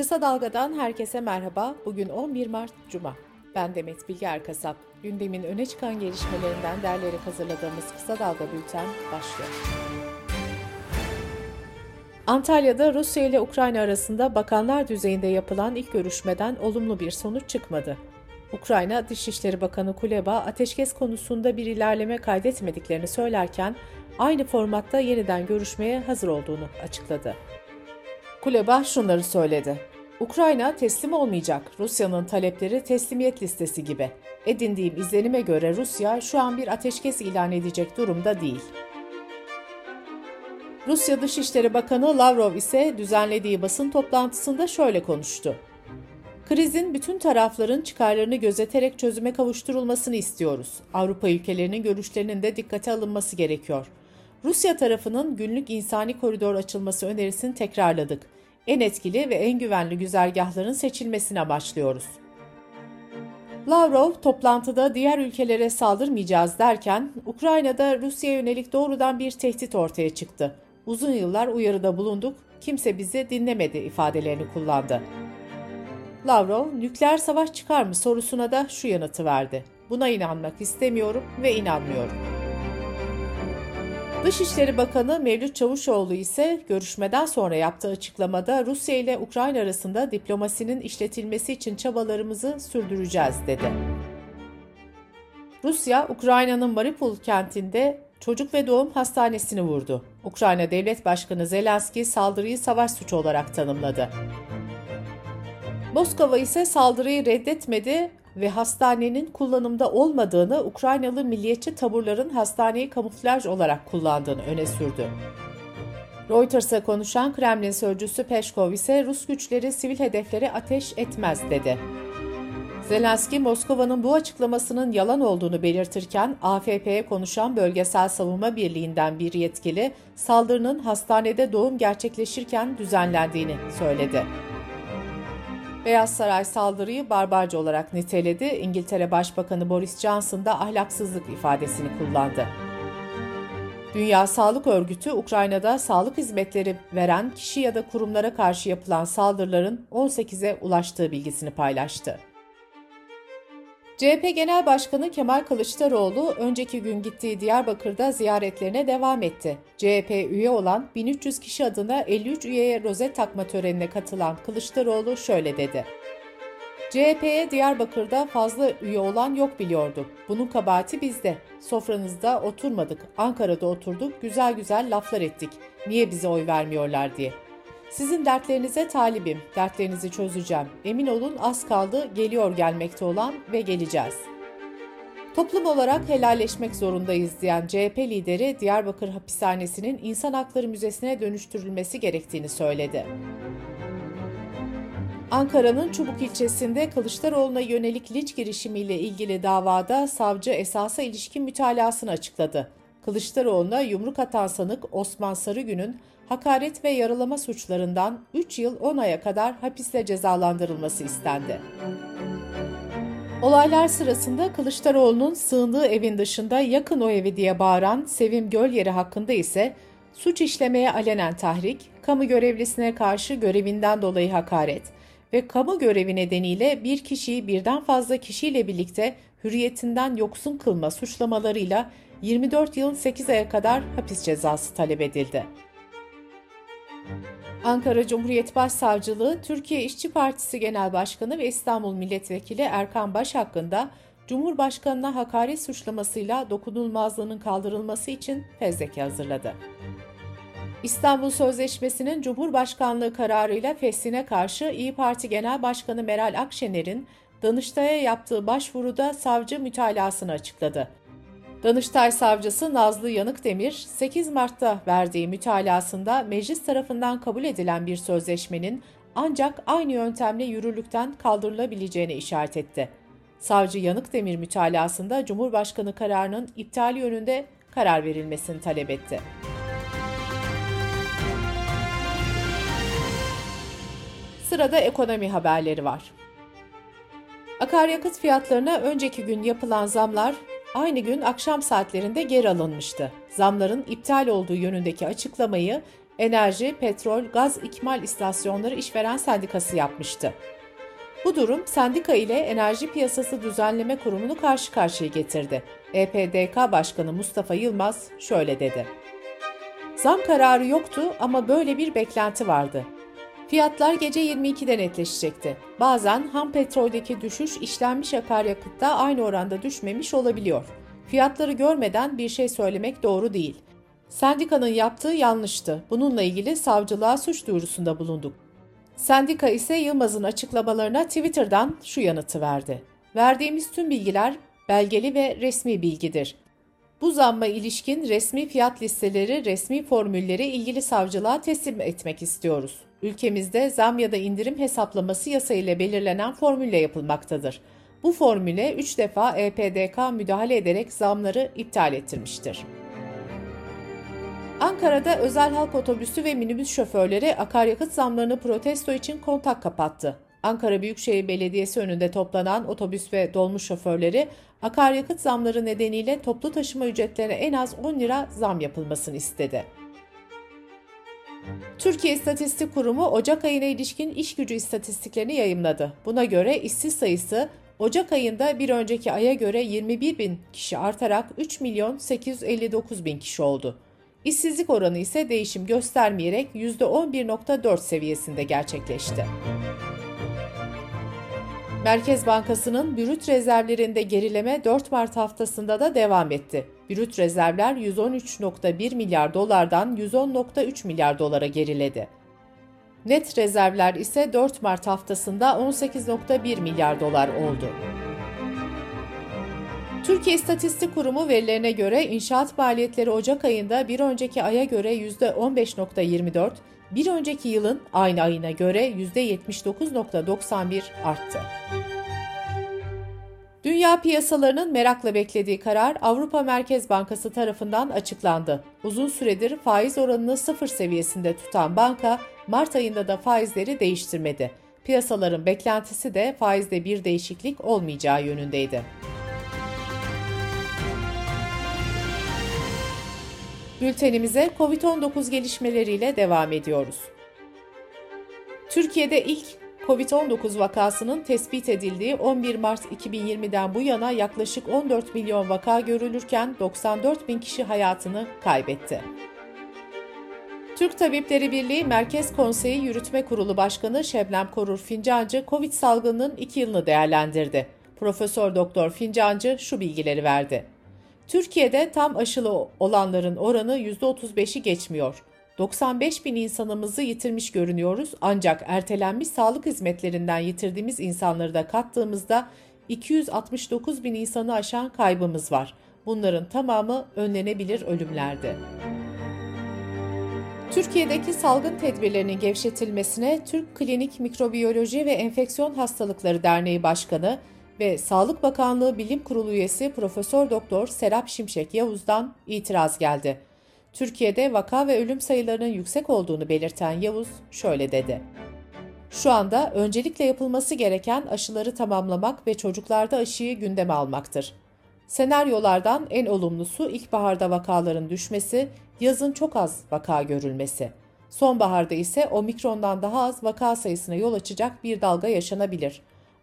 Kısa Dalga'dan herkese merhaba. Bugün 11 Mart Cuma. Ben Demet Bilge Erkasap. Gündemin öne çıkan gelişmelerinden derleyerek hazırladığımız Kısa Dalga Bülten başlıyor. Antalya'da Rusya ile Ukrayna arasında bakanlar düzeyinde yapılan ilk görüşmeden olumlu bir sonuç çıkmadı. Ukrayna Dışişleri Bakanı Kuleba ateşkes konusunda bir ilerleme kaydetmediklerini söylerken aynı formatta yeniden görüşmeye hazır olduğunu açıkladı. Kuleba şunları söyledi. Ukrayna teslim olmayacak. Rusya'nın talepleri teslimiyet listesi gibi. Edindiğim izlenime göre Rusya şu an bir ateşkes ilan edecek durumda değil. Rusya Dışişleri Bakanı Lavrov ise düzenlediği basın toplantısında şöyle konuştu. Krizin bütün tarafların çıkarlarını gözeterek çözüme kavuşturulmasını istiyoruz. Avrupa ülkelerinin görüşlerinin de dikkate alınması gerekiyor. Rusya tarafının günlük insani koridor açılması önerisini tekrarladık. En etkili ve en güvenli güzergahların seçilmesine başlıyoruz. Lavrov toplantıda diğer ülkelere saldırmayacağız derken Ukrayna'da Rusya'ya yönelik doğrudan bir tehdit ortaya çıktı. Uzun yıllar uyarıda bulunduk, kimse bizi dinlemedi ifadelerini kullandı. Lavrov, nükleer savaş çıkar mı sorusuna da şu yanıtı verdi. Buna inanmak istemiyorum ve inanmıyorum. Dışişleri Bakanı Mevlüt Çavuşoğlu ise görüşmeden sonra yaptığı açıklamada Rusya ile Ukrayna arasında diplomasinin işletilmesi için çabalarımızı sürdüreceğiz dedi. Rusya, Ukrayna'nın Mariupol kentinde çocuk ve doğum hastanesini vurdu. Ukrayna Devlet Başkanı Zelenski saldırıyı savaş suçu olarak tanımladı. Moskova ise saldırıyı reddetmedi ve hastanenin kullanımda olmadığını Ukraynalı milliyetçi taburların hastaneyi kamuflaj olarak kullandığını öne sürdü. Reuters'a konuşan Kremlin sözcüsü Peşkov ise Rus güçleri sivil hedeflere ateş etmez dedi. Zelenski, Moskova'nın bu açıklamasının yalan olduğunu belirtirken AFP'ye konuşan Bölgesel Savunma Birliği'nden bir yetkili saldırının hastanede doğum gerçekleşirken düzenlendiğini söyledi. Beyaz Saray saldırıyı barbarca olarak niteledi. İngiltere Başbakanı Boris Johnson da ahlaksızlık ifadesini kullandı. Dünya Sağlık Örgütü Ukrayna'da sağlık hizmetleri veren kişi ya da kurumlara karşı yapılan saldırıların 18'e ulaştığı bilgisini paylaştı. CHP Genel Başkanı Kemal Kılıçdaroğlu önceki gün gittiği Diyarbakır'da ziyaretlerine devam etti. CHP üye olan 1300 kişi adına 53 üyeye rozet takma törenine katılan Kılıçdaroğlu şöyle dedi. CHP'ye Diyarbakır'da fazla üye olan yok biliyorduk. Bunun kabahati bizde. Sofranızda oturmadık, Ankara'da oturduk, güzel güzel laflar ettik. Niye bize oy vermiyorlar diye. Sizin dertlerinize talibim, dertlerinizi çözeceğim. Emin olun az kaldı, geliyor gelmekte olan ve geleceğiz. Toplum olarak helalleşmek zorundayız diyen CHP lideri Diyarbakır Hapishanesi'nin İnsan Hakları Müzesi'ne dönüştürülmesi gerektiğini söyledi. Ankara'nın Çubuk ilçesinde Kılıçdaroğlu'na yönelik linç girişimiyle ilgili davada savcı esasa ilişkin mütalasını açıkladı. Kılıçdaroğlu'na yumruk atan sanık Osman Sarıgün'ün hakaret ve yaralama suçlarından 3 yıl 10 aya kadar hapisle cezalandırılması istendi. Olaylar sırasında Kılıçdaroğlu'nun sığındığı evin dışında yakın o evi diye bağıran Sevim Gölyeri hakkında ise suç işlemeye alenen tahrik, kamu görevlisine karşı görevinden dolayı hakaret ve kamu görevi nedeniyle bir kişiyi birden fazla kişiyle birlikte hürriyetinden yoksun kılma suçlamalarıyla 24 yıl 8 aya kadar hapis cezası talep edildi. Ankara Cumhuriyet Başsavcılığı, Türkiye İşçi Partisi Genel Başkanı ve İstanbul Milletvekili Erkan Baş hakkında Cumhurbaşkanına hakaret suçlamasıyla dokunulmazlığının kaldırılması için fezleke hazırladı. İstanbul Sözleşmesi'nin Cumhurbaşkanlığı kararıyla fesline karşı İyi Parti Genel Başkanı Meral Akşener'in Danıştay'a yaptığı başvuruda savcı mütalasını açıkladı. Danıştay Savcısı Nazlı Yanıkdemir, 8 Mart'ta verdiği mütalasında meclis tarafından kabul edilen bir sözleşmenin ancak aynı yöntemle yürürlükten kaldırılabileceğine işaret etti. Savcı Yanıkdemir mütalasında Cumhurbaşkanı kararının iptali yönünde karar verilmesini talep etti. Sırada ekonomi haberleri var. Akaryakıt fiyatlarına önceki gün yapılan zamlar aynı gün akşam saatlerinde geri alınmıştı. Zamların iptal olduğu yönündeki açıklamayı Enerji, Petrol, Gaz İkmal İstasyonları İşveren Sendikası yapmıştı. Bu durum sendika ile Enerji Piyasası Düzenleme Kurumu'nu karşı karşıya getirdi. EPDK Başkanı Mustafa Yılmaz şöyle dedi. Zam kararı yoktu ama böyle bir beklenti vardı. Fiyatlar gece 22'de netleşecekti. Bazen ham petroldeki düşüş işlenmiş akaryakıtta aynı oranda düşmemiş olabiliyor. Fiyatları görmeden bir şey söylemek doğru değil. Sendikanın yaptığı yanlıştı. Bununla ilgili savcılığa suç duyurusunda bulunduk. Sendika ise Yılmaz'ın açıklamalarına Twitter'dan şu yanıtı verdi. Verdiğimiz tüm bilgiler belgeli ve resmi bilgidir. Bu zamma ilişkin resmi fiyat listeleri, resmi formülleri ilgili savcılığa teslim etmek istiyoruz. Ülkemizde zam ya da indirim hesaplaması yasa ile belirlenen formülle yapılmaktadır. Bu formüle 3 defa EPDK müdahale ederek zamları iptal ettirmiştir. Ankara'da özel halk otobüsü ve minibüs şoförleri akaryakıt zamlarını protesto için kontak kapattı. Ankara Büyükşehir Belediyesi önünde toplanan otobüs ve dolmuş şoförleri akaryakıt zamları nedeniyle toplu taşıma ücretlerine en az 10 lira zam yapılmasını istedi. Türkiye İstatistik Kurumu Ocak ayına ilişkin iş gücü istatistiklerini yayımladı. Buna göre işsiz sayısı Ocak ayında bir önceki aya göre 21 bin kişi artarak 3 milyon 859 bin kişi oldu. İşsizlik oranı ise değişim göstermeyerek %11.4 seviyesinde gerçekleşti. Merkez Bankası'nın brüt rezervlerinde gerileme 4 Mart haftasında da devam etti. Brüt rezervler 113.1 milyar dolardan 110.3 milyar dolara geriledi. Net rezervler ise 4 Mart haftasında 18.1 milyar dolar oldu. Türkiye İstatistik Kurumu verilerine göre inşaat maliyetleri Ocak ayında bir önceki aya göre %15.24, bir önceki yılın aynı ayına göre %79.91 arttı. Dünya piyasalarının merakla beklediği karar Avrupa Merkez Bankası tarafından açıklandı. Uzun süredir faiz oranını sıfır seviyesinde tutan banka Mart ayında da faizleri değiştirmedi. Piyasaların beklentisi de faizde bir değişiklik olmayacağı yönündeydi. Bültenimize COVID-19 gelişmeleriyle devam ediyoruz. Türkiye'de ilk COVID-19 vakasının tespit edildiği 11 Mart 2020'den bu yana yaklaşık 14 milyon vaka görülürken 94 bin kişi hayatını kaybetti. Türk Tabipleri Birliği Merkez Konseyi Yürütme Kurulu Başkanı Şebnem Korur Fincancı, Covid salgınının 2 yılını değerlendirdi. Profesör Doktor Fincancı şu bilgileri verdi. Türkiye'de tam aşılı olanların oranı %35'i geçmiyor. 95 bin insanımızı yitirmiş görünüyoruz ancak ertelenmiş sağlık hizmetlerinden yitirdiğimiz insanları da kattığımızda 269 bin insanı aşan kaybımız var. Bunların tamamı önlenebilir ölümlerdi. Türkiye'deki salgın tedbirlerinin gevşetilmesine Türk Klinik Mikrobiyoloji ve Enfeksiyon Hastalıkları Derneği Başkanı ve Sağlık Bakanlığı Bilim Kurulu üyesi Profesör Doktor Serap Şimşek Yavuz'dan itiraz geldi. Türkiye'de vaka ve ölüm sayılarının yüksek olduğunu belirten Yavuz şöyle dedi. Şu anda öncelikle yapılması gereken aşıları tamamlamak ve çocuklarda aşıyı gündeme almaktır. Senaryolardan en olumlusu ilkbaharda vakaların düşmesi, yazın çok az vaka görülmesi. Sonbaharda ise omikrondan daha az vaka sayısına yol açacak bir dalga yaşanabilir.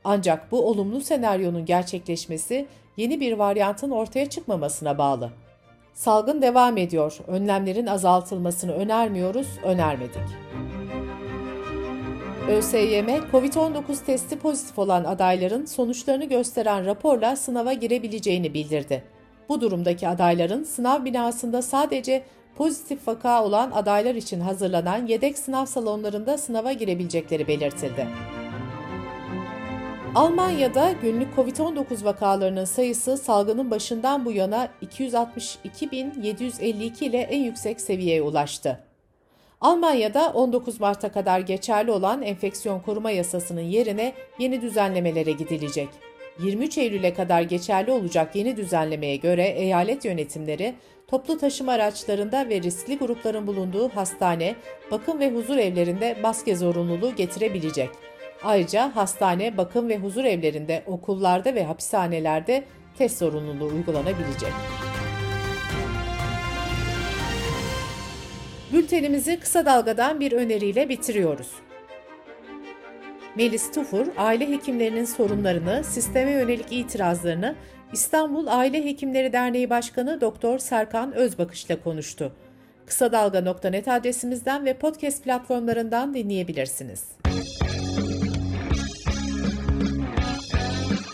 Ancak bu olumlu senaryonun gerçekleşmesi yeni bir varyantın ortaya çıkmamasına bağlı. Salgın devam ediyor. Önlemlerin azaltılmasını önermiyoruz, önermedik. ÖSYM, COVID-19 testi pozitif olan adayların sonuçlarını gösteren raporla sınava girebileceğini bildirdi. Bu durumdaki adayların sınav binasında sadece pozitif vaka olan adaylar için hazırlanan yedek sınav salonlarında sınava girebilecekleri belirtildi. Almanya'da günlük COVID-19 vakalarının sayısı salgının başından bu yana 262.752 ile en yüksek seviyeye ulaştı. Almanya'da 19 Mart'a kadar geçerli olan enfeksiyon koruma yasasının yerine yeni düzenlemelere gidilecek. 23 Eylül'e kadar geçerli olacak yeni düzenlemeye göre eyalet yönetimleri toplu taşıma araçlarında ve riskli grupların bulunduğu hastane, bakım ve huzur evlerinde maske zorunluluğu getirebilecek. Ayrıca hastane, bakım ve huzur evlerinde, okullarda ve hapishanelerde test zorunluluğu uygulanabilecek. Bültenimizi kısa dalgadan bir öneriyle bitiriyoruz. Melis Tufur, aile hekimlerinin sorunlarını, sisteme yönelik itirazlarını İstanbul Aile Hekimleri Derneği Başkanı Doktor Serkan Özbakış'la konuştu. Kısa Dalga.net adresimizden ve podcast platformlarından dinleyebilirsiniz.